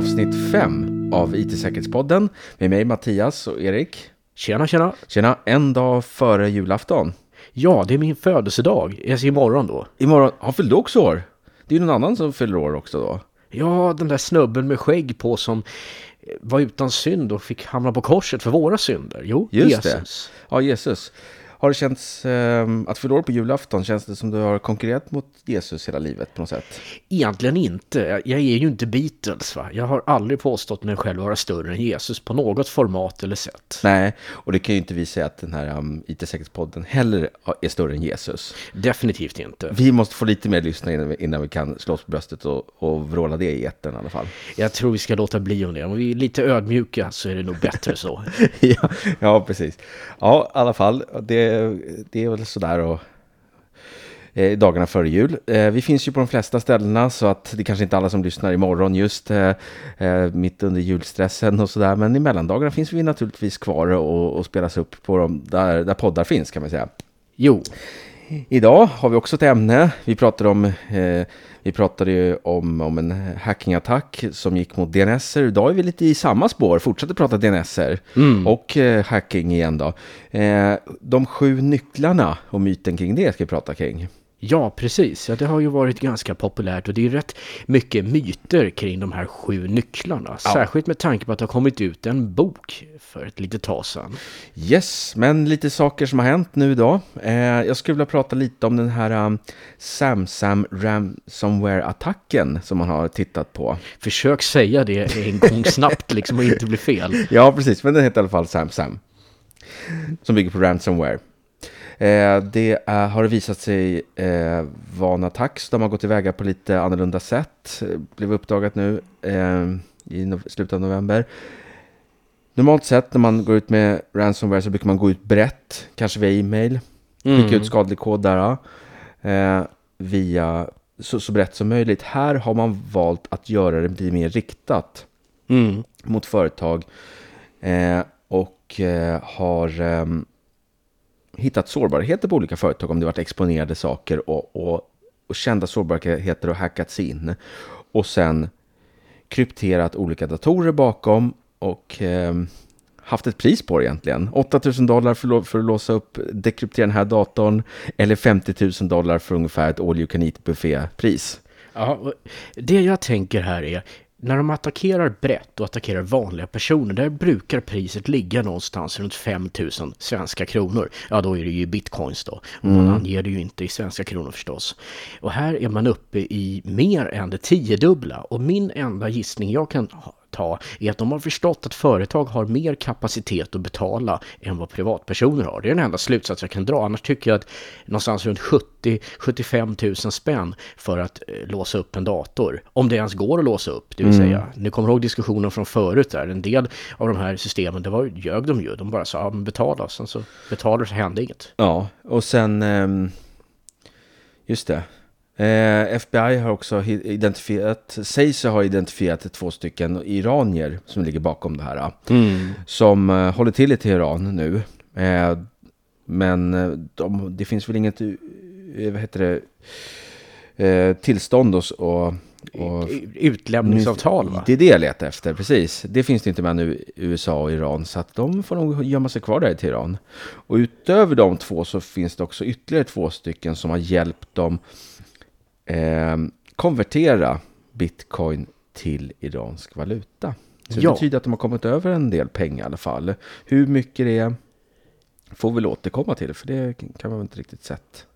avsnitt 5 av IT-säkerhetspodden med mig Mattias och Erik. Tjena, tjena. Tjena, en dag före julafton. Ja, det är min födelsedag. Ser imorgon då. Imorgon, han fyllde också år. Det är ju någon annan som fyller år också då. Ja, den där snubben med skägg på som var utan synd och fick hamna på korset för våra synder. Jo, Just Jesus. det. Ja, Jesus. Har det känts eh, att fylla år på julafton, känns det som du har konkurrerat mot Jesus hela livet på något sätt? Egentligen inte. Jag är ju inte Beatles va. Jag har aldrig påstått mig själv vara större än Jesus på något format eller sätt. Nej, och det kan ju inte vi säga att den här um, IT-säkerhetspodden heller är större än Jesus. Definitivt inte. Vi måste få lite mer lyssnare innan vi, innan vi kan slå oss på bröstet och, och vråla det i etern i alla fall. Jag tror vi ska låta bli om det. Om vi är lite ödmjuka så är det nog bättre så. ja, ja, precis. Ja, i alla fall. Det, det är väl sådär och eh, dagarna före jul. Eh, vi finns ju på de flesta ställena så att det kanske inte är alla som lyssnar imorgon just eh, eh, mitt under julstressen och sådär. Men i mellandagarna finns vi naturligtvis kvar och, och spelas upp på de där, där poddar finns kan man säga. Jo, Idag har vi också ett ämne. Vi pratade om, eh, vi pratade om, om en hackingattack som gick mot DNSer. Idag är vi lite i samma spår, fortsätter prata DNSer och eh, hacking igen då. Eh, de sju nycklarna och myten kring det ska vi prata kring. Ja, precis. Ja, det har ju varit ganska populärt och det är rätt mycket myter kring de här sju nycklarna. Särskilt med tanke på att det har kommit ut en bok för ett litet tag sedan. Yes, men lite saker som har hänt nu idag. Eh, jag skulle vilja prata lite om den här um, Samsam Ransomware-attacken som man har tittat på. Försök säga det en gång snabbt liksom och inte bli fel. Ja, precis, men den heter i alla fall Samsam. Som bygger på ransomware. Eh, det är, har visat sig eh, vara en attack så de har gått tillväga på lite annorlunda sätt. Eh, Blev uppdagat nu eh, i no slutet av november. Normalt sett när man går ut med ransomware så brukar man gå ut brett, kanske via e-mail. Skicka ut skadlig kod där. Eh, via så, så brett som möjligt. Här har man valt att göra det mer riktat Mm. mot företag eh, och eh, har ehm, hittat sårbarheter på olika företag om det varit exponerade saker och, och, och kända sårbarheter och hackats in. Och sen krypterat olika datorer bakom och eh, haft ett pris på det egentligen. 8000 dollar för, för att låsa upp, dekryptera den här datorn eller 50 000 dollar för ungefär ett all you can eat buffé-pris. Ja, det jag tänker här är, när de attackerar brett och attackerar vanliga personer, där brukar priset ligga någonstans runt 5000 svenska kronor. Ja, då är det ju bitcoins då. Och man anger det ju inte i svenska kronor förstås. Och här är man uppe i mer än det tiodubbla. Och min enda gissning jag kan ta är att de har förstått att företag har mer kapacitet att betala än vad privatpersoner har. Det är den enda slutsats jag kan dra. Annars tycker jag att någonstans runt 70-75 000 spänn för att eh, låsa upp en dator. Om det ens går att låsa upp, det vill säga. Ni kommer ihåg diskussionen från förut där. En del av de här systemen, det var ljög de ju. De bara sa, ja men betala. Sen så betalade så hände inget. Ja, och sen... ehm, just det. Eh, FBI har också identifierat, sägs ha identifierat två stycken iranier som ligger bakom det här. Som eh, håller till i Teheran nu. Eh, men de, det finns väl inget, vad heter det, tillstånd och, och, Utlämningsavtal va? det är det jag letar efter, precis. Det finns det inte med nu USA och Iran, så att de får nog gömma sig kvar där i Teheran. Och utöver de två så finns det också ytterligare två stycken som har hjälpt dem eh, konvertera bitcoin till iransk valuta. Så det Ja. betyder att de har kommit över en del pengar i alla fall. Hur mycket det är får vi väl återkomma till, för det kan man inte riktigt sett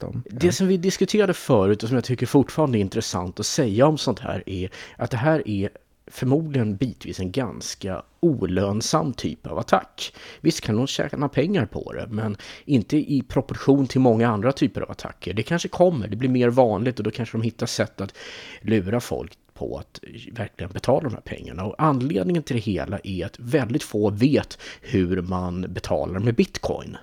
om. Det som vi diskuterade förut och som jag tycker fortfarande är intressant att säga om sånt här är att det här är förmodligen bitvis en ganska olönsam typ av attack. Visst kan de tjäna pengar på det, men inte i proportion till många andra typer av attacker. Det kanske kommer, det blir mer vanligt och då kanske de hittar sätt att lura folk på att verkligen betala de här pengarna. Och anledningen till det hela är att väldigt få vet hur man betalar med bitcoin.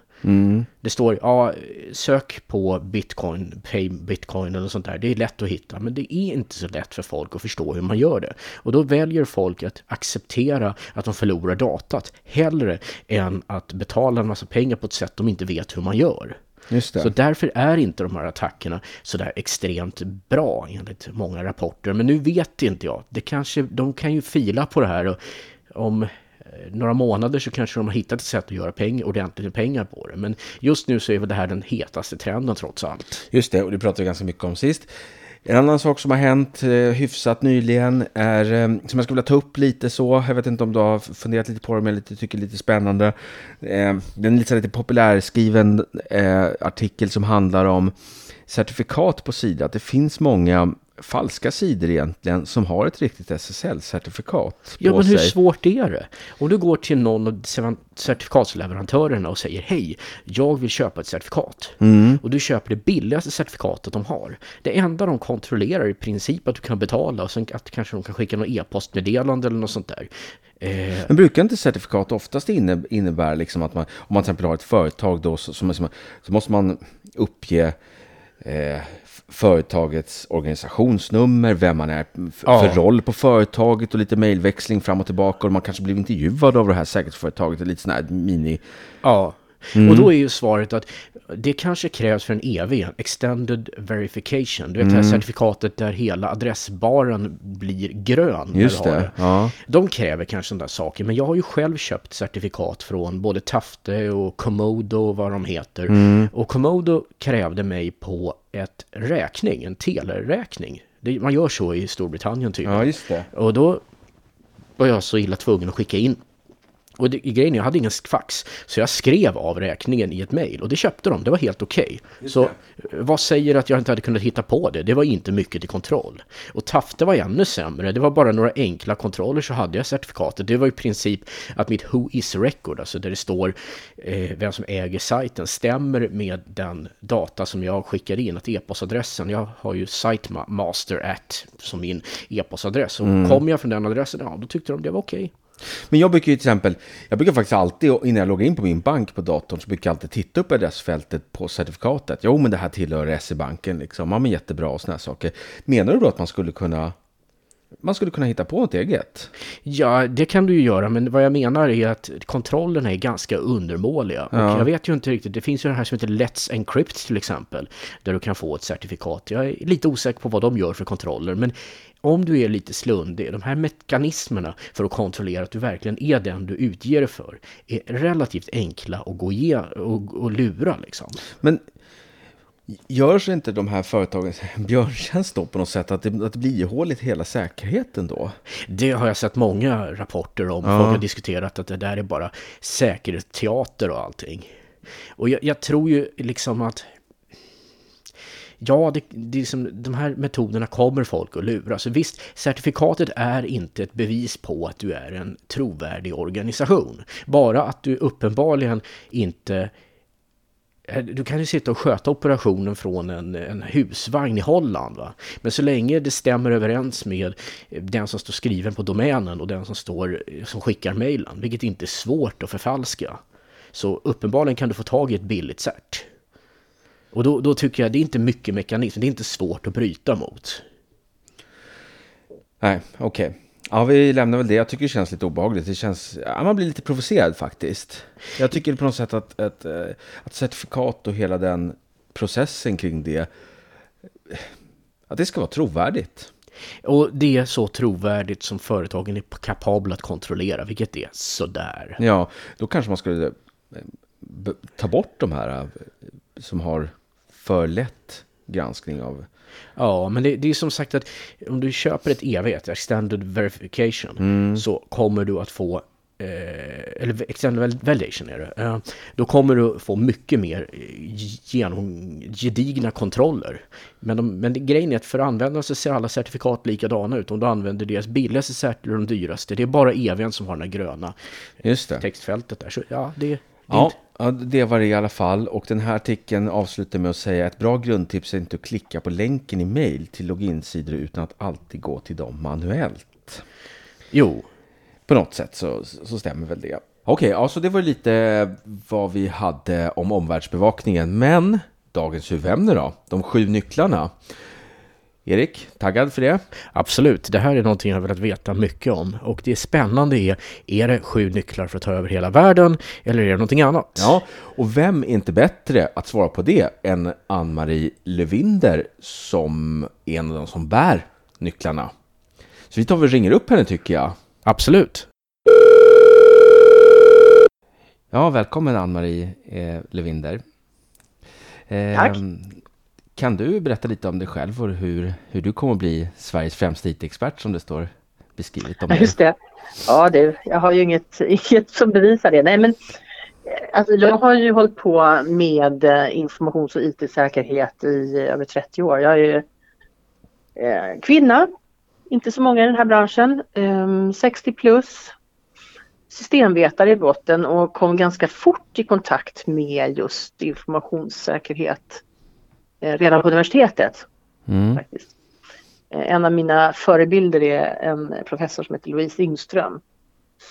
Det står, ja, sök på bitcoin, pay bitcoin eller sånt där. Det är lätt att hitta, men det är inte så lätt för folk att förstå hur man gör det. Och då väljer folk att acceptera att de förlorar datat hellre än att betala en massa pengar på ett sätt de inte vet hur man gör. Så därför är inte de här attackerna sådär extremt bra enligt många rapporter. Men nu vet inte jag. Det kanske, de kan ju fila på det här och om Eh, några månader så kanske de har hittat ett sätt att göra pengar, ordentligt med pengar på det. Men just nu så är väl det här den hetaste trenden trots allt. Just det, och det pratade vi ganska mycket om sist. En annan sak som har hänt eh, hyfsat nyligen är, eh, som jag skulle vilja ta upp lite så, jag vet inte om du har funderat lite på det, men jag tycker det är lite spännande. Eh, det är en lite, lite populärskriven eh, artikel som handlar om certifikat på Sida. Att det finns många falska sidor egentligen som har ett riktigt SSL-certifikat Ja, men hur sig. svårt är det? Om du går till någon av certifikatsleverantörerna och säger hej, jag vill köpa ett certifikat. Och du köper det billigaste certifikatet de har. Det enda de kontrollerar är i princip att du kan betala och sen att kanske de kan skicka något e-postmeddelande eller något sånt där. Eh, Men brukar inte certifikat oftast inne, innebära liksom att man, om man till exempel har ett företag då, så, som, så måste man uppge eh, företagets organisationsnummer, vem man är Ja. för roll på företaget och lite mejlväxling fram och tillbaka och man kanske blir intervjuad av det här säkerhetsföretaget, lite sån här mini... Ja, och då är ju svaret att det kanske krävs för en EV, en Extended Verification. Du vet det här certifikatet där hela adressbaren blir grön. Just har det, ja. De kräver kanske sådana där saker, men jag har ju själv köpt certifikat från både Tafte och Komodo och vad de heter. Och Komodo krävde mig på ett räkning, en teleräkning. Det, man gör så i Storbritannien tydligen. Ja, just det. Och då var jag så illa tvungen att skicka in. Och det, grejen är, jag hade ingen fax. Så jag skrev av räkningen i ett mejl. Och det köpte de, det var helt okej. Så eh, vad säger att jag inte hade kunnat hitta på det? Det var inte mycket till kontroll. Och Tafte var ännu sämre. Det var bara några enkla kontroller så hade jag certifikatet. Det var i princip att mitt Who is record, alltså där det står eh, vem som äger sajten, stämmer med den data som jag skickar in. Att e-postadressen, jag har ju sitemaster at som min e-postadress. Och kom jag från den adressen, ja då tyckte de det var okej. Men jag brukar ju till exempel, jag brukar faktiskt alltid, innan jag loggar in på min bank på datorn, så brukar jag alltid titta upp adressfältet på certifikatet. Jo, men det här tillhör SE-banken liksom. Ja, men jättebra och sådana här saker. Menar du då att man skulle kunna, man skulle kunna hitta på något eget? Ja, det kan du ju göra, men vad jag menar är att kontrollerna är ganska undermåliga. Och jag vet ju inte riktigt, det finns ju det här som heter Let's Encrypt till exempel, där du kan få ett certifikat. Jag är lite osäker på vad de gör för kontroller, men om du är lite slundig, de här mekanismerna för att kontrollera att du verkligen är den du utger dig för, är relativt enkla att gå igenom och, och lura liksom. Men görs inte de här företagen en björntjänst då på något sätt? Att det, att det blir ihåligt hela säkerheten då? Det har jag sett många rapporter om. Folk har diskuterat att det där är bara säkerhetsteater och allting. Och jag, jag tror ju liksom att Ja, det, det är som, de här metoderna kommer folk att lura. Så visst, certifikatet är inte ett bevis på att du är en trovärdig organisation. Bara att du uppenbarligen inte Eh, du kan ju sitta och sköta operationen från en, en husvagn i Holland. Va? Men så länge det stämmer överens med eh, den som står skriven på domänen och den som, står, eh, som skickar mejlen, vilket inte är svårt att förfalska, så uppenbarligen kan du få tag i ett billigt cert. Och då, då tycker jag det är inte mycket mekanism, det är inte svårt att bryta mot. Nej, okej. Ja, vi lämnar väl det. Jag tycker det känns lite obehagligt. Det känns, ja, man blir lite provocerad faktiskt. Jag tycker på något sätt att, att, eh, att certifikat och hela den processen kring det, eh, att det ska vara trovärdigt. Och det är så trovärdigt som företagen är kapabla att kontrollera, vilket är sådär. Ja, då kanske man skulle eh, ta bort de här som har för lätt granskning av... Ja, men det, det är som sagt att om du köper ett EV, ett Extended Verification, så kommer du att få eh, eller extended validation är det. Eh, då kommer du få mycket mer eh, genom, gedigna kontroller. Men, de, men det, grejen är att för användarna så ser alla certifikat likadana ut. Om du använder deras billigaste cert eller de dyraste. Det är bara EVn som har den här gröna Just det. textfältet där. Så ja, det, Ja, ja, det var det i alla fall. Och den här artikeln avslutar med att säga ett bra grundtips är inte att klicka på länken i mail till loginsidor utan att alltid gå till dem manuellt. Jo, På något sätt så, så stämmer väl det. Okej, okay, alltså det var lite vad vi hade om omvärldsbevakningen. Men dagens huvudämne då? De sju nycklarna. Erik, taggad för det? Absolut, det här är någonting jag har velat veta mycket om. Och det spännande är, är det sju nycklar för att ta över hela världen eller är det någonting annat? Ja, och vem är inte bättre att svara på det än Ann-Marie Lövinder som är en av de som bär nycklarna. Så vi tar väl ringer upp henne tycker jag. Absolut. Ja, välkommen Ann-Marie eh, Levinder. Eh, Tack. Kan du berätta lite om dig själv och hur, hur du kommer att bli Sveriges främsta IT-expert som det står beskrivet om dig? Just det. Ja, det, jag har ju inget, inget som bevisar det. Nej, men eh, alltså, jag har ju hållit på med eh, informations och IT-säkerhet i över 30 år. Jag är ju eh, kvinna, inte så många i den här branschen, eh, 60 plus, systemvetare i botten och kom ganska fort i kontakt med just informationssäkerhet redan på universitetet. Mm. Faktiskt. Eh, en av mina förebilder är en professor som heter Louise Yngström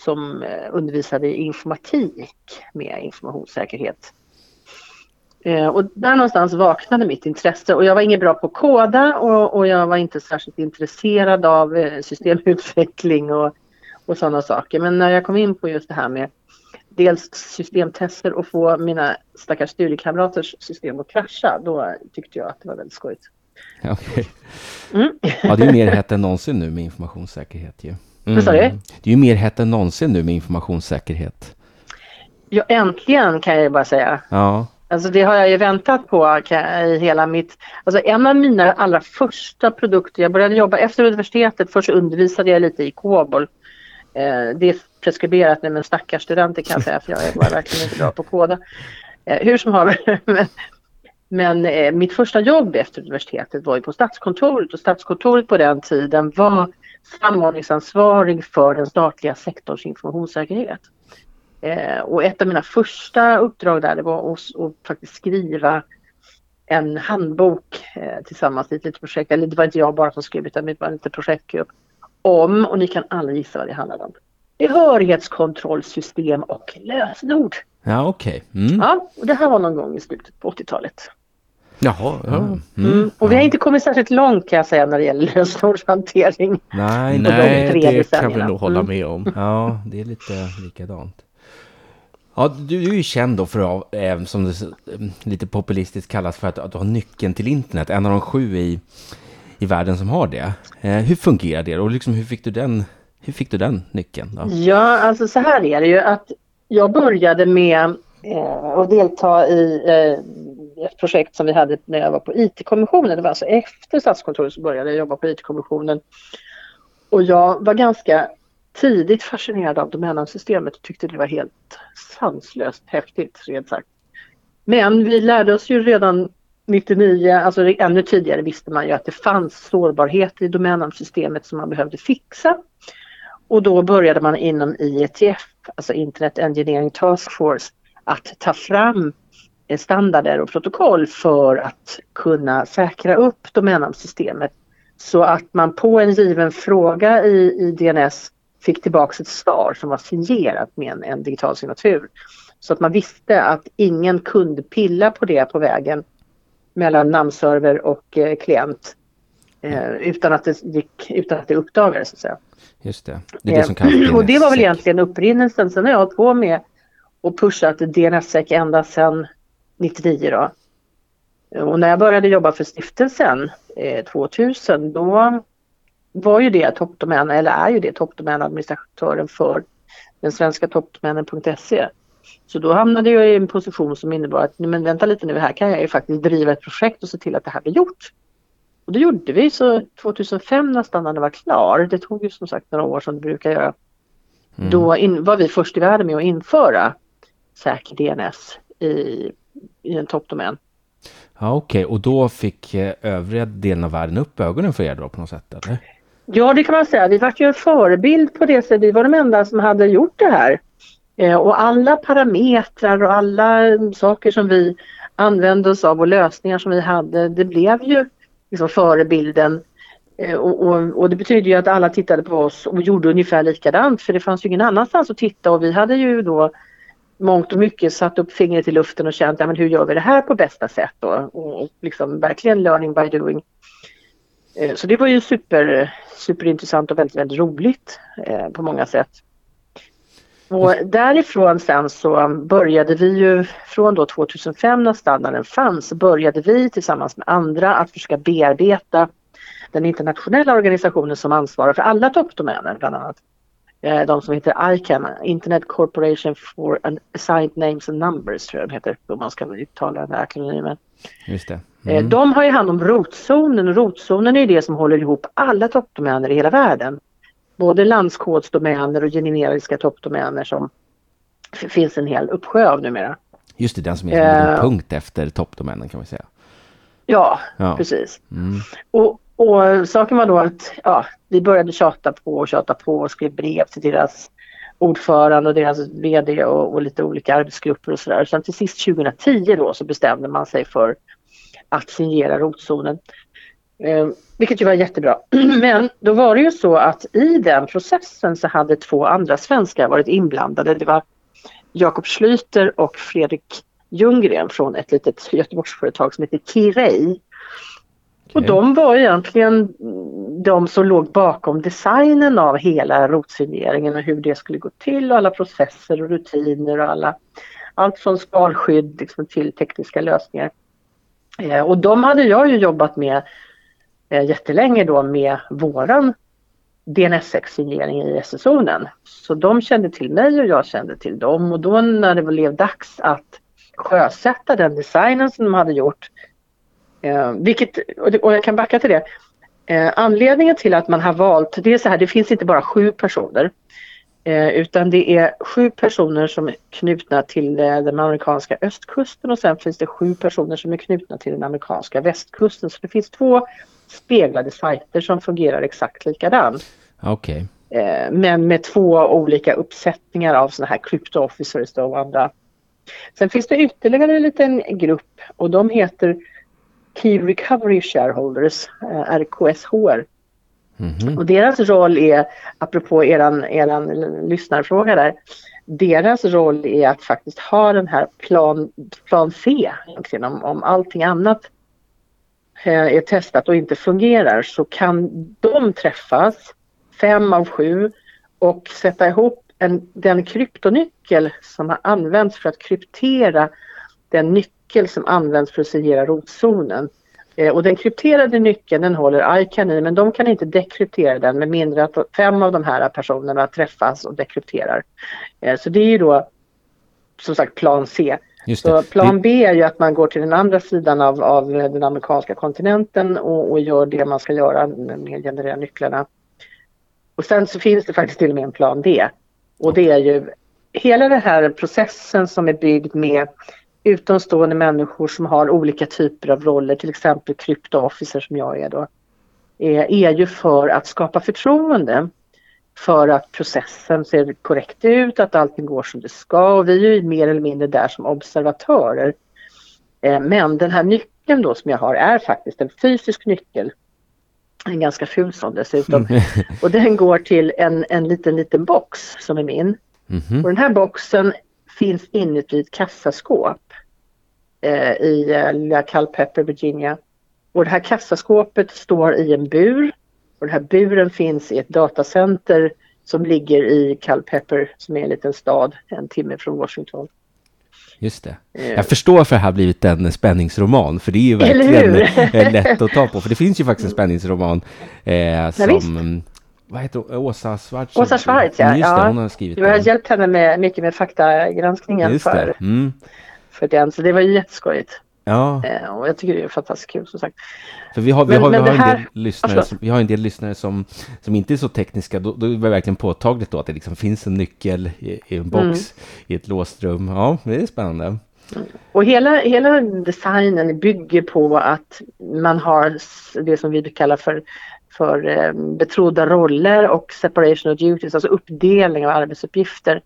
som eh, undervisade i informatik med informationssäkerhet. Och där någonstans vaknade mitt intresse och jag var inget bra på att koda och, och jag var inte särskilt intresserad av systemutveckling och och sådana saker. Men när jag kom in på just det här med dels systemtester och få mina stackars studiekamraters system att krascha, då tyckte jag att det var väldigt skojigt. Okay. Mm. ja, det är ju mer hett än någonsin nu med informationssäkerhet ju. Mm. Det är ju mer hett än någonsin nu med informationssäkerhet. Ja, äntligen kan jag ju bara säga. Ja. Alltså det har jag ju väntat på i hela mitt... Alltså en av mina allra första produkter, jag började jobba efter universitetet, först undervisade jag lite i COBOL Eh, det preskriberat nu men stackars studenter kan jag säga för jag är verkligen inte bra på att koda. Eh, hur som haver. men, men eh, mitt första jobb efter universitetet var ju på Statskontoret och Statskontoret på den tiden var samordningsansvarig för den statliga sektorns informationssäkerhet. Eh, och ett av mina första uppdrag där det var att, att faktiskt skriva en handbok eh, tillsammans i ett litet projekt. Eller det var inte jag bara som skrev utan det var en liten projektgrupp om, och ni kan alla gissa vad det handlade om, behörighetskontrollsystem och lösenord. Ja, okej. Okay. Mm. Ja, och det här var någon gång i slutet på 80-talet. Jaha, ja. Mm. Mm. Och vi har inte kommit särskilt långt kan jag säga när det gäller lösenordshantering. Nej, nej de det kan vi nog hålla mm. med om. Ja, det är lite likadant. Ja, du, är ju känd då för att, eh, som det lite populistiskt kallas för att, att du har nyckeln till internet. En av de sju i i världen som har det. Eh, hur fungerar det och liksom, hur, fick du den, hur fick du den nyckeln? Då? Ja, alltså så här är det ju att jag började med eh, att delta i eh, ett projekt som vi hade när jag var på IT-kommissionen. Det var alltså efter Statskontoret så började jag jobba på IT-kommissionen. Och jag var ganska tidigt fascinerad av domännamnsystemet och tyckte det var helt sanslöst häftigt rent sagt. Men vi lärde oss ju redan 99, alltså ännu tidigare visste man ju att det fanns sårbarhet i domännamnssystemet som man behövde fixa. Och då började man inom IETF, alltså Internet Engineering Task Force, att ta fram eh, standarder och protokoll för att kunna säkra upp domännamnssystemet så att man på en given fråga i, i DNS fick tillbaks ett svar som var signerat med en, en digital signatur. Så att man visste att ingen kunde pilla på det på vägen mellan namnserver och eh, klient. Eh, utan, att det gick, utan att det uppdagades så att säga. Just det. Det är det som kallas DNSSEC. Och det var väl egentligen upprinnelsen. Sen har jag hållit på med och pushat DNSSEC ända sedan 99 då. Och när jag började jobba för stiftelsen eh, 2000 då var ju det toppdomän, eller är ju det toppdomänadministratören för den svenska toppdomänen.se. Så då hamnade jag i en position som innebar att men vänta lite nu, här kan jag ju faktiskt driva ett projekt och se till att det här blir gjort. Och det gjorde vi så 2005 nästan när det var klar. Det tog ju som sagt några år som det brukar göra. Mm. Då in, var vi först i världen med att införa säker DNS i, i en toppdomän. Ja, Okej, okay. och då fick eh, övriga delen av världen upp ögonen för er då på något sätt? Eller? Ja, det kan man säga. Vi var ju en förebild på det sättet. Vi var de enda som hade gjort det här. Eh, och alla parametrar och alla saker som vi använde oss av och lösningar som vi hade, det blev ju liksom förebilden eh, och, och, och, det betyder ju att alla tittade på oss och gjorde ungefär likadant för det fanns ju ingen annanstans att titta och vi hade ju då mångt och mycket satt upp fingret i luften och känt ja, men hur gör vi det här på bästa sätt då? Och, och liksom verkligen learning by doing. Eh, så det var ju super, superintressant och väldigt, väldigt roligt eh, på många sätt. Och därifrån sen så började vi ju från då 2005 när standarden fanns började vi tillsammans med andra att försöka bearbeta den internationella organisationen som ansvarar för alla toppdomäner bland annat. Eh, de som heter ICANN, Internet Corporation for Assigned Names and Numbers tror jag de heter om man ska uttala den här akronymen. Just det. Eh, mm. De har ju hand om rotzonen och rotzonen är det som håller ihop alla toppdomäner i hela världen. Både landskodsdomäner och generiska toppdomäner som finns en hel uppsjö av numera. Just det, den som är en uh, punkt efter toppdomänen kan man säga. Ja, ja. precis. Mm. Och, och saken var då att ja, vi började tjata på och tjata på och skrev brev till deras ordförande och deras VD och, och lite olika arbetsgrupper och sådär. Sen till sist 2010 då så bestämde man sig för att signera rotzonen. Eh, vilket ju var jättebra. Men då var det ju så att i den processen så hade två andra svenskar varit inblandade. Det var Jakob Schlüter och Fredrik Ljunggren från ett litet Göteborgsföretag som heter Kirei. Och de var egentligen de som låg bakom designen av hela rotsigneringen och hur det skulle gå till och alla processer och rutiner och alla, allt från skalskydd liksom, till tekniska lösningar. Eh, och de hade jag ju jobbat med eh, jättelänge då med våran DNSX-signering i SS-zonen. Så de kände till mig och jag kände till dem och då när det blev dags att sjösätta den designen som de hade gjort Eh, vilket, och jag kan backa till det. Eh, anledningen till att man har valt, det är så här, det finns inte bara sju personer. Eh, utan det är sju personer som är knutna till eh, den amerikanska östkusten och sen finns det sju personer som är knutna till den amerikanska västkusten. Så det finns två speglade sajter som fungerar exakt likadant. Okej. Okay. Eh, men med två olika uppsättningar av sådana här crypto officers och andra. Sen finns det ytterligare en liten grupp och de heter Key Recovery Shareholders, eh, RKSHR. Mm -hmm. Och deras roll är, apropå eran, eran lyssnarfråga där, deras roll är att faktiskt ha den här plan, plan C, egentligen, om, om allting annat Eh, är testat och inte fungerar så kan de träffas, fem av sju, och sätta ihop en, den kryptonyckel som har använts för att kryptera den nyckel som används för att signera rotzonen. Eh, och den krypterade nyckeln den håller ICAN i men de kan inte dekryptera den med mindre att fem av de här personerna träffas och dekrypterar. Eh, så det är ju då som sagt plan C. Så plan B är ju att man går till den andra sidan av, av den amerikanska kontinenten och, och gör det man ska göra med generera nycklarna. Och sen så finns det faktiskt till och med en plan D. Och det är ju hela den här processen som är byggd med utomstående människor som har olika typer av roller, till exempel kryptoofficer som jag är då, är, är ju för att skapa förtroende för att processen ser korrekt ut, att allting går som det ska och vi är ju mer eller mindre där som observatörer. Eh, men den här nyckeln då som jag har är faktiskt en fysisk nyckel. En ganska ful sån dessutom. Och den går till en, en liten, liten box som är min. Mm -hmm. Och den här boxen finns inuti ett kassaskåp eh, i eh, lilla Culpeper, Virginia. Och det här kassaskåpet står i en bur och den här buren finns i ett datacenter som ligger i Culpeper som är en liten stad en timme från Washington. Just det. Eh. Jag förstår varför det här blivit en spänningsroman, för det är ju verkligen eh, lätt att ta på. För det finns ju faktiskt en spänningsroman eh, som, vad heter hon? Åsa Schwartz? Åsa Schwartz, ja. Just det, hon har skrivit Jag har den. hjälpt henne med, mycket med faktagranskningen för, mm. för den, så det var ju jätteskojigt. Ja. Eh, och jag tycker det är fantastiskt kul som sagt. För vi har, vi men, har, men vi har, här... en, del lyssnare som, vi har en del lyssnare som, som inte är så tekniska. Då, då är det verkligen påtagligt då att det liksom finns en nyckel i, i en box mm. i ett låst rum. Ja, det är spännande. Mm. Och hela, hela designen bygger på att man har det som vi kallar för för eh, betrodda roller och separation of duties, alltså uppdelning av arbetsuppgifter.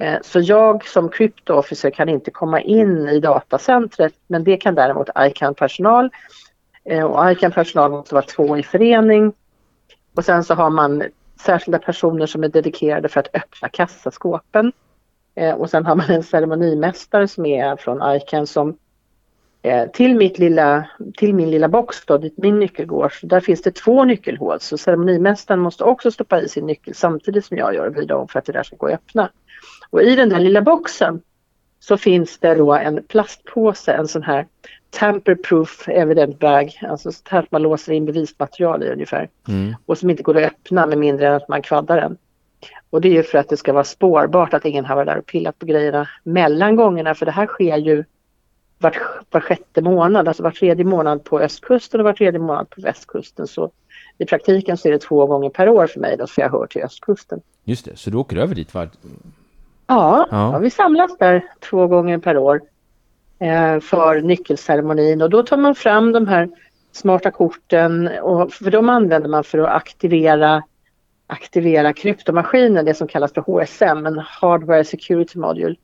Eh, så jag som crypto officer kan inte komma in i datacentret men det kan däremot ICAN-personal. Eh, och ICAN-personal måste vara två i förening Och sen så har man särskilda personer som är dedikerade för att öppna kassaskåpen. Eh, och sen har man en ceremonimästare som är från ICAN som till, mitt lilla, till min lilla box då, dit min nyckel går, så där finns det två nyckelhål. Så ceremonimästaren måste också stoppa i sin nyckel samtidigt som jag gör och vrida om för att det där ska gå att öppna. Och i den där lilla boxen så finns det då en plastpåse, en sån här tamper-proof evident bag, alltså så här man låser in bevismaterial i ungefär. Mm. Och som inte går att öppna med mindre än att man kvaddar den. Och det är ju för att det ska vara spårbart att ingen har varit där och pillat på grejerna mellan gångerna för det här sker ju var, var sjätte månad, alltså var tredje månad på östkusten och var tredje månad på västkusten. Så i praktiken så är det två gånger per år för mig då, för jag hör till östkusten. Just det, så du åker över dit var... Ja, ja. vi samlas där två gånger per år eh, för nyckelceremonin och då tar man fram de här smarta korten och för de använder man för att aktivera aktivera kryptomaskinen, det som kallas för HSM, en Hardware Security Module.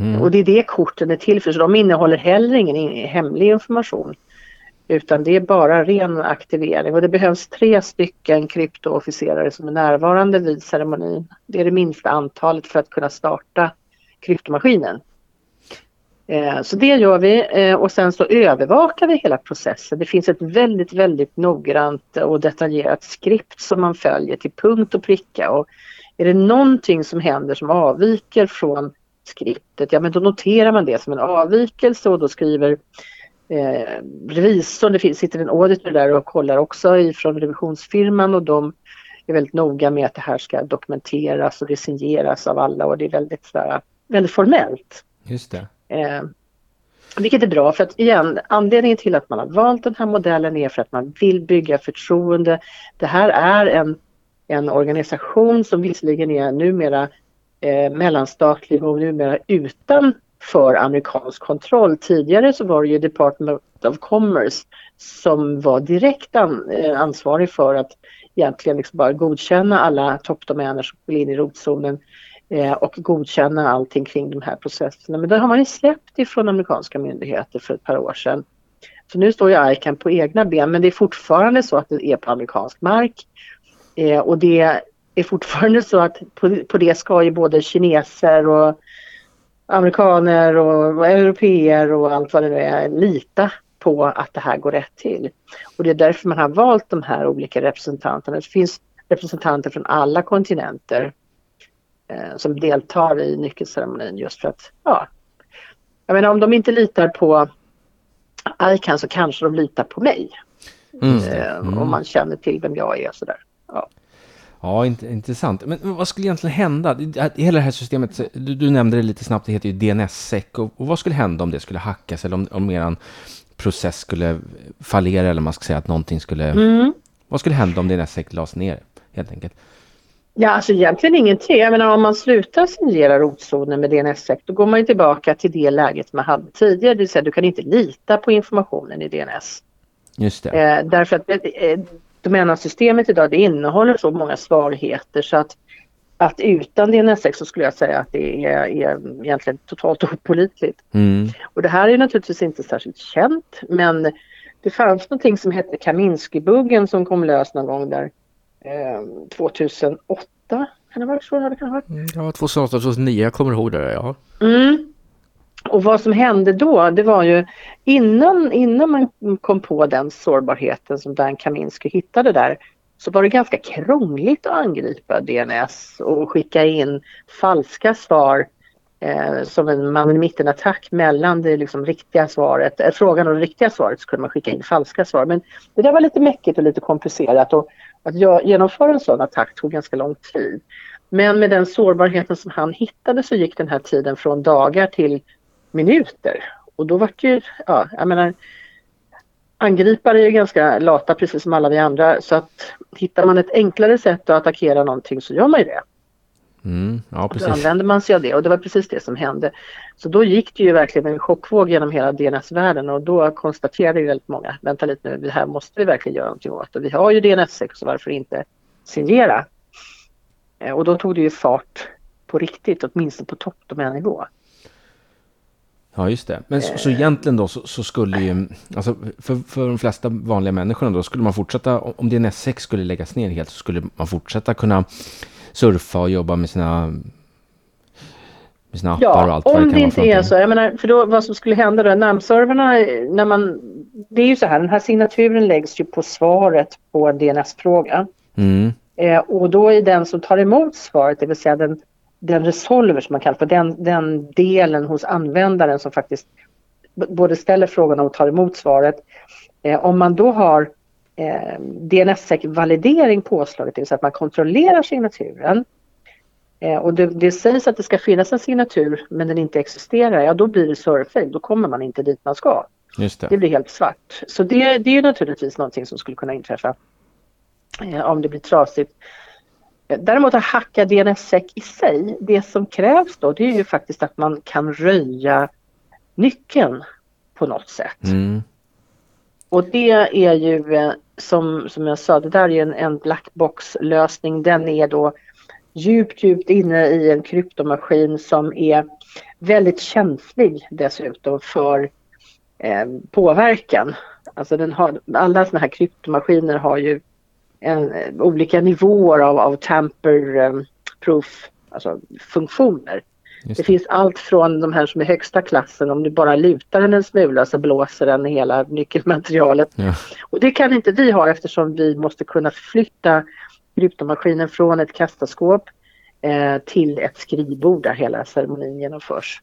Mm. Och det är det korten är till för, så de innehåller heller ingen hemlig information. Utan det är bara ren aktivering och det behövs tre stycken kryptoofficerare som är närvarande vid ceremonin. Det är det minsta antalet för att kunna starta kryptomaskinen. Eh, så det gör vi eh, och sen så övervakar vi hela processen. Det finns ett väldigt, väldigt noggrant och detaljerat skript som man följer till punkt och pricka. Och är det någonting som händer som avviker från skriptet, ja men då noterar man det som en avvikelse och då skriver eh, revisorn, det finns, sitter en auditor där och kollar också ifrån revisionsfirman och de är väldigt noga med att det här ska dokumenteras och det signeras av alla och det är väldigt, så väldigt formellt. Just det. Eh, vilket är bra för att igen, anledningen till att man har valt den här modellen är för att man vill bygga förtroende. Det här är en, en organisation som visserligen är numera eh, mellanstatlig och numera för amerikansk kontroll. Tidigare så var det ju Department of Commerce som var direkt an, eh, ansvarig för att egentligen liksom bara godkänna alla toppdomäner som vill in i rotzonen eh, och godkänna allting kring de här processerna. Men det har man ju släppt ifrån amerikanska myndigheter för ett par år sedan. Så nu står ju ICAN på egna ben men det är fortfarande så att det är på amerikansk mark. Eh, och det är fortfarande så att på, på det ska ju både kineser och amerikaner och, europeer och allt vad det nu är lita på att det här går rätt till. Och det är därför man har valt de här olika representanterna. Det finns representanter från alla kontinenter eh, som deltar i nyckelceremonin just för att, ja, jag menar om de inte litar på ICAN så kanske de litar på mig. Mm. Eh, mm. Om man känner till vem jag är och sådär. Ja. Ja, intressant. Men vad skulle egentligen hända? Hela det här systemet, du, du nämnde det lite snabbt, det heter ju DNSSEC. Och, och, vad skulle hända om det skulle hackas eller om, om er process skulle fallera eller man ska säga att någonting skulle... Mm. Vad skulle hända om DNSSEC lades ner helt enkelt? Ja, alltså egentligen ingenting. Jag menar om man slutar signera rotzonen med DNSSEC då går man ju tillbaka till det läget man hade tidigare. Det vill säga du kan inte lita på informationen i DNS. Just det. Eh, därför att eh, domänsystemet idag det innehåller så många svagheter så att, att utan DNSX så skulle jag säga att det är, är egentligen totalt opålitligt. Mm. Och det här är naturligtvis inte särskilt känt men det fanns någonting som hette Kaminsky-buggen som kom lös någon gång där eh, 2008. Kan det vara så? Det kan ha varit. Mm, ja, 2008, 2009, jag kommer ihåg det, ja. Mm. Och vad som hände då, det var ju innan, innan man kom på den sårbarheten som Dan Kaminski hittade där så var det ganska krångligt att angripa DNS och skicka in falska svar eh, som en man i mitten-attack mellan det liksom riktiga svaret, eh, frågan och det riktiga svaret så kunde man skicka in falska svar. Men det där var lite mäckigt och lite komplicerat och att genomföra en sån attack tog ganska lång tid. Men med den sårbarheten som han hittade så gick den här tiden från dagar till minuter. Och då var det ju, ja, jag menar, angripare är ju ganska lata precis som alla vi andra så att hittar man ett enklare sätt att attackera någonting så gör man ju det. Mm, ja, precis. Då använder man sig av det och det var precis det som hände. Så då gick det ju verkligen en chockvåg genom hela DNS-världen och då konstaterade ju väldigt många, vänta lite nu, det här måste vi verkligen göra någonting åt och vi har ju DNS6 så varför inte signera? Eh, och då tog det ju fart på riktigt, åtminstone på toppdomännivå. Ja, just det. Men så, så egentligen då så, så skulle ju, alltså för, för de flesta vanliga människorna då skulle man fortsätta, om DNS6 skulle läggas ner helt så skulle man fortsätta kunna surfa och jobba med sina, med sina appar Ja, och allt vad om kan det vara inte för är någonting. så. Jag menar, för då, vad som skulle hända då, namnserverna, när man, det är ju så här, den här signaturen läggs ju på svaret på en DNS-fråga. Mm, Eh, och då är den som tar emot svaret, det vill säga den, den resolver som man kallar för, den, den delen hos användaren som faktiskt både ställer frågan och tar emot svaret. Eh, om man då har eh, DNSSEC-validering påslaget, det vill säga att man kontrollerar signaturen eh, och det, det sägs att det ska finnas en signatur men den inte existerar, ja då blir det surfail, då kommer man inte dit man ska. just det. Det blir helt svart. Så det, det är naturligtvis någonting som skulle kunna inträffa eh, om det blir trasigt. Däremot att hacka DNSSEC i sig, det som krävs då det är ju faktiskt att man kan röja nyckeln på något sätt. Mm, Och det är ju eh, som, som jag sa, det där är ju en, en blackbox lösning. Den är då djupt, djupt inne i en kryptomaskin som är väldigt känslig dessutom för eh, påverkan. Alltså den har, alla sådana här kryptomaskiner har ju en, eh, olika nivåer av, av tamper eh, alltså funktioner. Det det. finns allt från de här som är högsta klassen, om du bara lutar den en smula så blåser den hela nyckelmaterialet. Ja. Och det kan inte vi ha eftersom vi måste kunna flytta kryptomaskinen från ett kassaskåp eh, till ett skrivbord där hela ceremonin genomförs.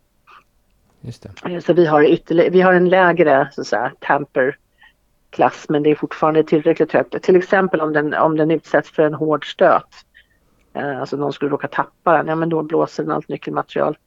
Just det. Eh, Så vi har, ytterligare, vi har en lägre så att säga, tamper klass men det är fortfarande tillräckligt högt. Till exempel om den, om den utsätts för en hård stöt. Eh, alltså någon skulle råka tappa den, ja men då blåser den allt nyckelmaterial.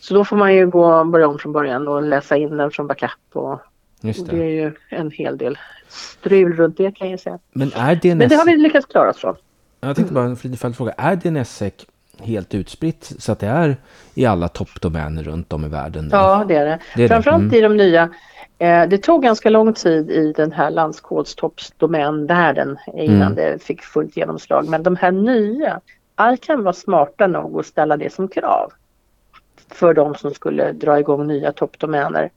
Så då får man ju gå och börja om från början och läsa in den från backup och, och Just det är det. ju en hel del strul runt det kan jag säga. Men är DNS... Men det har vi lyckats klara oss från. Jag tänkte bara en liten följdfråga. Är DNSSEC helt utspritt så att det är i alla toppdomäner runt om i världen? Ja, det är det. Det är det. Framförallt Mm. i de nya. Eh, det tog ganska lång tid i den här landskodstomänvärlden innan Mm. det fick fullt genomslag. Men de här nya, kan vara smarta nog att ställa det som krav för de som skulle dra igång nya toppdomäner.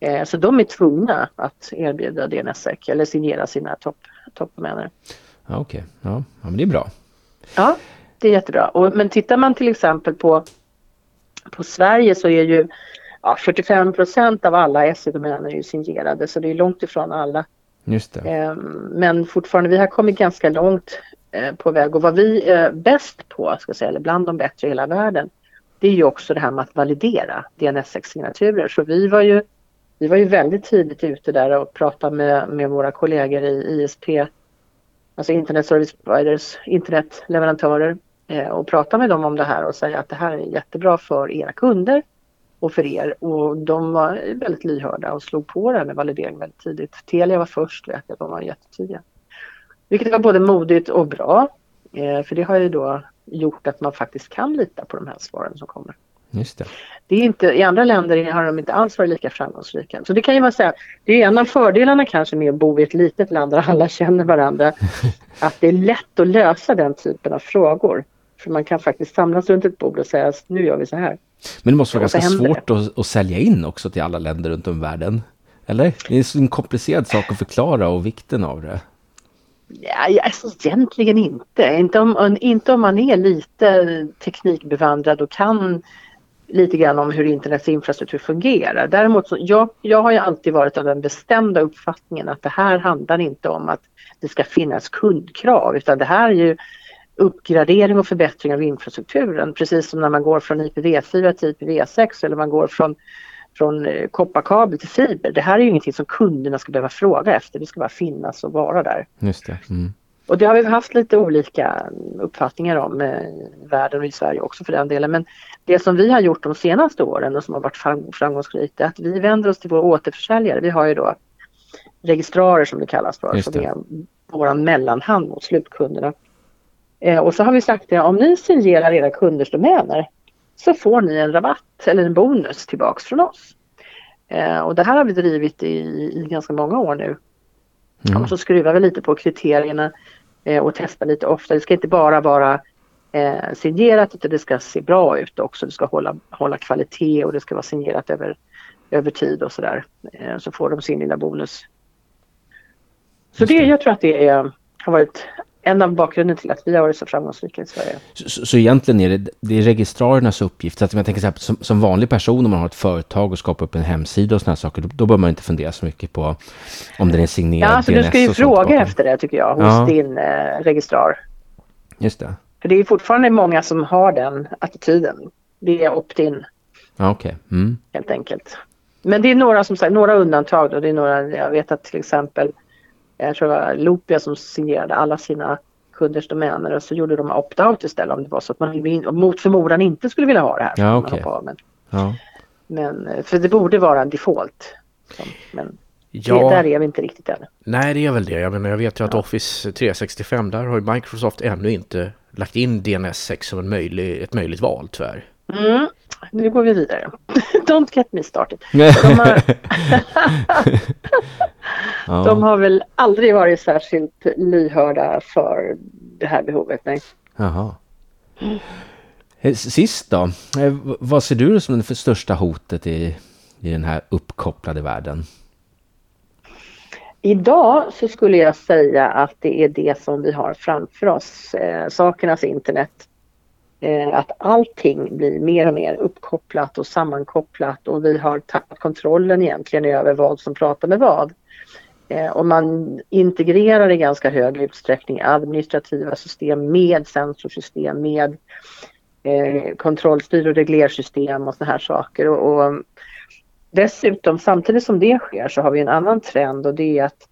Eh, så de är tvungna att erbjuda DNSSEC eller signera sina topp, toppdomäner. Ja, okej. Ja. ja, men det är bra. Ja, det är jättebra. Och, men tittar man till exempel på, på Sverige så är ju ja, 45 procent av alla SE-domäner ju signerade så det är långt ifrån alla. Just. Eh, men fortfarande, vi har kommit ganska långt eh, på väg och vad vi är bäst på, ska säga, eller bland de bättre i hela världen, det är ju också det här med att validera DNS-signaturer. Så vi var ju, vi var ju väldigt tidigt ute där och pratade med, med våra kollegor i ISP, alltså Internet Service Providers, internetleverantörer eh, Eh, och prata med dem om det här och säga att det här är jättebra för era kunder och för er. Och de var väldigt lyhörda och slog på det här med validering väldigt tidigt. Telia var först, vet jag, de var jättetidiga. Vilket var både modigt och bra. Eh, för det har ju då gjort att man faktiskt kan lita på de här svaren som kommer. Just det. Det är inte, I andra länder har de inte alls varit lika framgångsrika. Så det kan ju vara så här, det är en av fördelarna kanske med att bo i ett litet land där alla känner varandra. att det är lätt att lösa den typen av frågor. För man kan faktiskt samlas runt ett bord och säga nu gör vi så här. Men det måste vara ganska svårt att, att sälja in också till alla länder runt om i världen. Eller? Det är en komplicerad sak att förklara och vikten av det. Ja, alltså, egentligen inte. Inte om, inte om man är lite teknikbevandrad och kan lite grann om hur internets infrastruktur fungerar. Däremot så, jag, jag har ju alltid varit av den bestämda uppfattningen att det här handlar inte om att det ska finnas kundkrav utan det här är ju uppgradering och förbättring av infrastrukturen. Precis som när man går från IPv4 till IPv6 eller man går från, från eh, kopparkabel till fiber. Det här är ju ingenting som kunderna ska behöva fråga efter. Det ska bara finnas och vara där. Just det. Mm. Och det har vi haft lite olika uppfattningar om eh, i världen och i Sverige också för den delen. Men det som vi har gjort de senaste åren och som har varit fram- framgångsrikt är att vi vänder oss till våra återförsäljare. Vi har ju då registrarer som det kallas för, Just som är vår mellanhand mot slutkunderna. Eh, och så har vi sagt det, om ni signerar era kunders domäner så får ni en rabatt eller en bonus tillbaks från oss. Eh, och det här har vi drivit i, i ganska många år nu. Mm. Och så skruvar vi lite på kriterierna eh, och testar lite ofta. Det ska inte bara vara eh, signerat och det ska se bra ut också. Det ska hålla, hålla kvalitet och det ska vara signerat över, över tid och sådär. Eh, så får de sin lilla bonus. Så det, jag tror att det är, har varit en av bakgrunden till att vi har varit så framgångsrika i Sverige. Så, så, så egentligen är det, det är registrarernas uppgift. Så att jag tänker så här, som, som vanlig person om man har ett företag och skapar upp en hemsida och sådana saker, då, då bör man inte fundera så mycket på om den är signerad. Ja, alltså DNS du ska ju fråga efter det tycker jag hos Ja. din eh, registrar. Just det. För det är fortfarande många som har den attityden. Det är opt-in Ja, okej. Mm. helt enkelt. Men det är några som sagt, några undantag då. Det är några, jag vet att till exempel, jag tror det var Lopia som signerade alla sina kunders domäner och så gjorde de opt-out istället om det var så att man mot förmodan inte skulle vilja ha det här. Ja, hoppar av. Men, Ja. men, eh, för det borde vara en default. Så, Men Ja, det, där är vi inte riktigt än. nej det är väl det. Jag menar jag vet ju att Office 365 där har ju Microsoft ännu inte lagt in DNS6 som en möjlig, ett möjligt val tyvärr. Mm. Nu går vi vidare. Don't get me started. De har, de har väl aldrig varit särskilt lyhörda för det här behovet. Nej. Jaha. Eh, Sist då, Eh, vad ser du som det största hotet i, i den här uppkopplade världen? Idag så skulle jag säga att det är det som vi har framför oss, eh, sakernas internet. Eh, att allting blir mer och mer uppkopplat och sammankopplat och vi har tappat kontrollen egentligen över vad som pratar med vad. Eh, och man integrerar i ganska hög utsträckning administrativa system med sensorsystem, med eh, kontrollstyr och reglersystem och sådana här saker. Och, och Dessutom, samtidigt som det sker så har vi en annan trend och det är att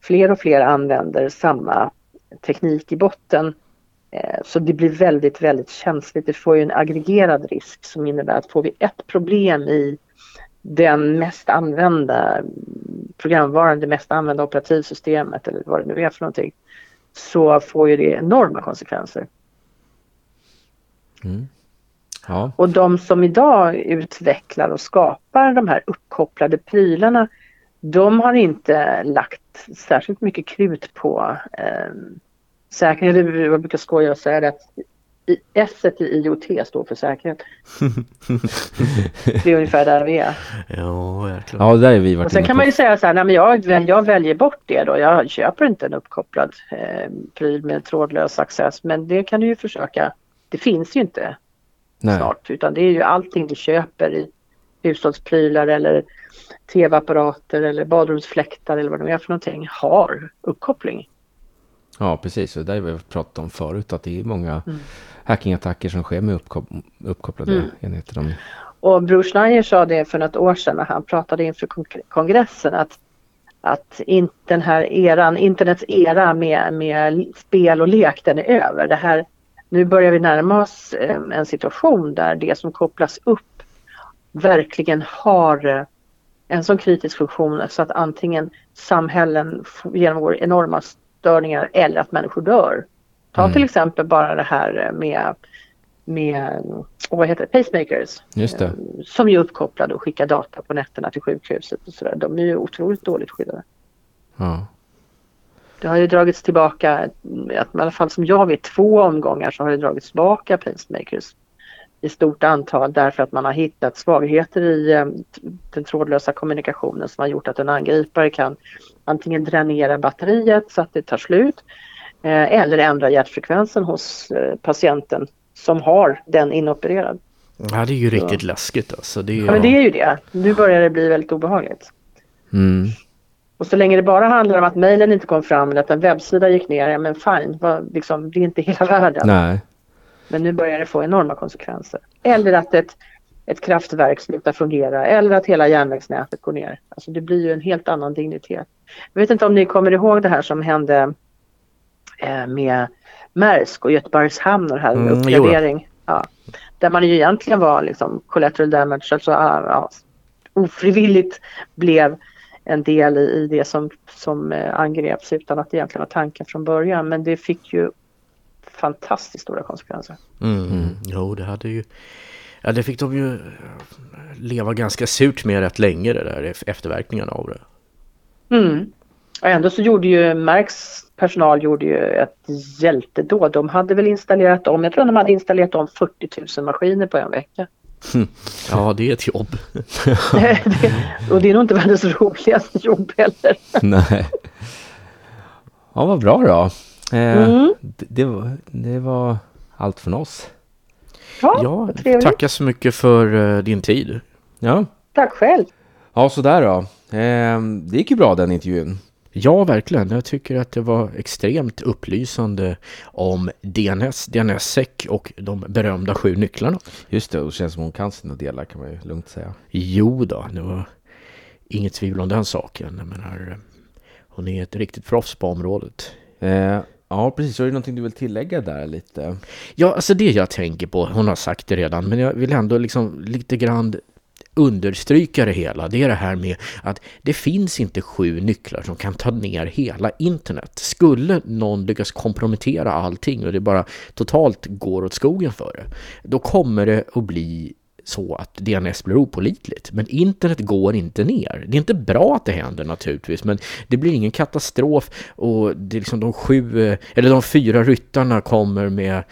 fler och fler använder samma teknik i botten. Eh, Så det blir väldigt, väldigt känsligt. Det får ju en aggregerad risk som innebär att får vi ett problem i den mest använda programvaran, det mest använda operativsystemet eller vad det nu är för någonting, så får ju det enorma konsekvenser. Ja, Och de som idag utvecklar och skapar de här uppkopplade prylarna, de har inte lagt särskilt mycket krut på eh, säkerhet. Jag brukar skoja och säga det att i- S i IoT står för säkerhet. det är ungefär där vi är. Ja, verkligen. ja där är vi varit Och sen kan på. man ju säga så här, nej men jag, jag väljer bort det då. Jag köper inte en uppkopplad eh, pryl med trådlös access. Men det kan du ju försöka. Det finns ju inte Nej. snart utan det är ju allting du köper i hushållsprylar eller tv-apparater eller badrumsfläktar eller vad det nu är för någonting har uppkoppling. Ja, precis. Och det har vi pratat om förut, att det är många Mm. hackingattacker som sker med uppkop uppkopplade Mm. enheter. De... Och Bruce Schneier sa det för något år sedan när han pratade inför kon- kongressen att, att in, den här eran, internets era med, med spel och lek den är över. Det här, nu börjar vi närma oss en situation där det som kopplas upp verkligen har eh, en sån kritisk funktion så att antingen samhällen genomgår enorma störningar eller att människor dör. Ta Mm. till exempel bara det här med, med vad heter det, pacemakers det. som är uppkopplade och skickar data på nätterna till sjukhuset och sådär. De är ju otroligt dåligt skyddade. Ja. Det har ju dragits tillbaka, i alla fall som jag vet, två omgångar så har det dragits tillbaka pacemakers i stort antal därför att man har hittat svagheter i eh, den trådlösa kommunikationen som har gjort att en angripare kan antingen dränera batteriet så att det tar slut eh, eller ändra hjärtfrekvensen hos eh, patienten som har den inopererad. Ja, det är ju riktigt läskigt alltså. Det är, Ja, men det är ju det. Nu börjar det bli väldigt obehagligt. Mm. Och så länge det bara handlar om att mejlen inte kom fram eller att en webbsida gick ner, ja men fine, vad, liksom, det är inte hela världen. Nej. Men nu börjar det få enorma konsekvenser. Eller att ett, ett kraftverk slutar fungera eller att hela järnvägsnätet går ner. Alltså det blir ju en helt annan dignitet. Jag vet inte om ni kommer ihåg det här som hände eh, med Maersk och Göteborgs hamn och här med Mm, uppgradering. Ja, där man ju egentligen var liksom collateral damage, alltså ah, ja, ofrivilligt blev en del i, i det som, som eh, angreps utan att det egentligen var tanken från början. Men det fick ju fantastiskt stora konsekvenser. Mm. Jo, det hade ju... Ja, det fick de ju eh, leva ganska surt med rätt länge det där efterverkningarna av det. Mm. Och ändå så gjorde ju Marks personal gjorde ju ett hjältedåd. De hade väl installerat om, jag tror de hade installerat om 40 000 maskiner på en vecka. Ja, det är ett jobb. och det är nog inte världens roligaste jobb heller. Nej. Ja, vad bra då. Eh, Mm. det, det, var, det var allt från oss. Ja, Ja, tackar så mycket för eh, din tid. Ja, Tack själv. ja sådär då. Eh, det gick ju bra den intervjun. Ja, verkligen. Jag tycker att det var extremt upplysande om DNS, DNSSEC och de berömda sju nycklarna. Just det, och det känns som hon kan sina delar kan man ju lugnt säga. Jo då, det var inget tvivel om den saken. Jag menar, hon är ett riktigt proffs på området. Eh, ja, precis. Så är det någonting du vill tillägga där lite? Ja, alltså det jag tänker på, hon har sagt det redan, men jag vill ändå liksom lite grann understryka det hela. Det är det här med att det finns inte sju nycklar som kan ta ner hela internet. Skulle någon lyckas kompromettera allting och det bara totalt går åt skogen för det, då kommer det att bli så att DNS blir opolitligt. Men internet går inte ner. Det är inte bra att det händer naturligtvis, men det blir ingen katastrof och det är liksom de sju, eh, eller de fyra ryttarna kommer med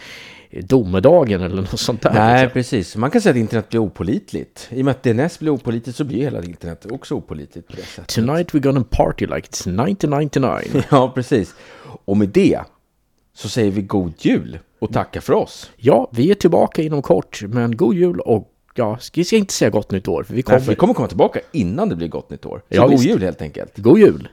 domedagen eller något sånt där. Nej, liksom. precis. Man kan säga att internet blir opolitligt. I och med att DNS blir opolitligt så blir hela internet också opolitligt på det sättet. Tonight we're gonna party like it's 1999. Ja, precis. Och med det så säger vi god jul och tackar för oss. Ja, vi är tillbaka inom kort, men god jul och ja, vi ska inte säga gott nytt år, för vi Nej, kommer... för vi kommer komma tillbaka innan det blir gott nytt år. Så Ja, god visst. jul helt enkelt. God jul!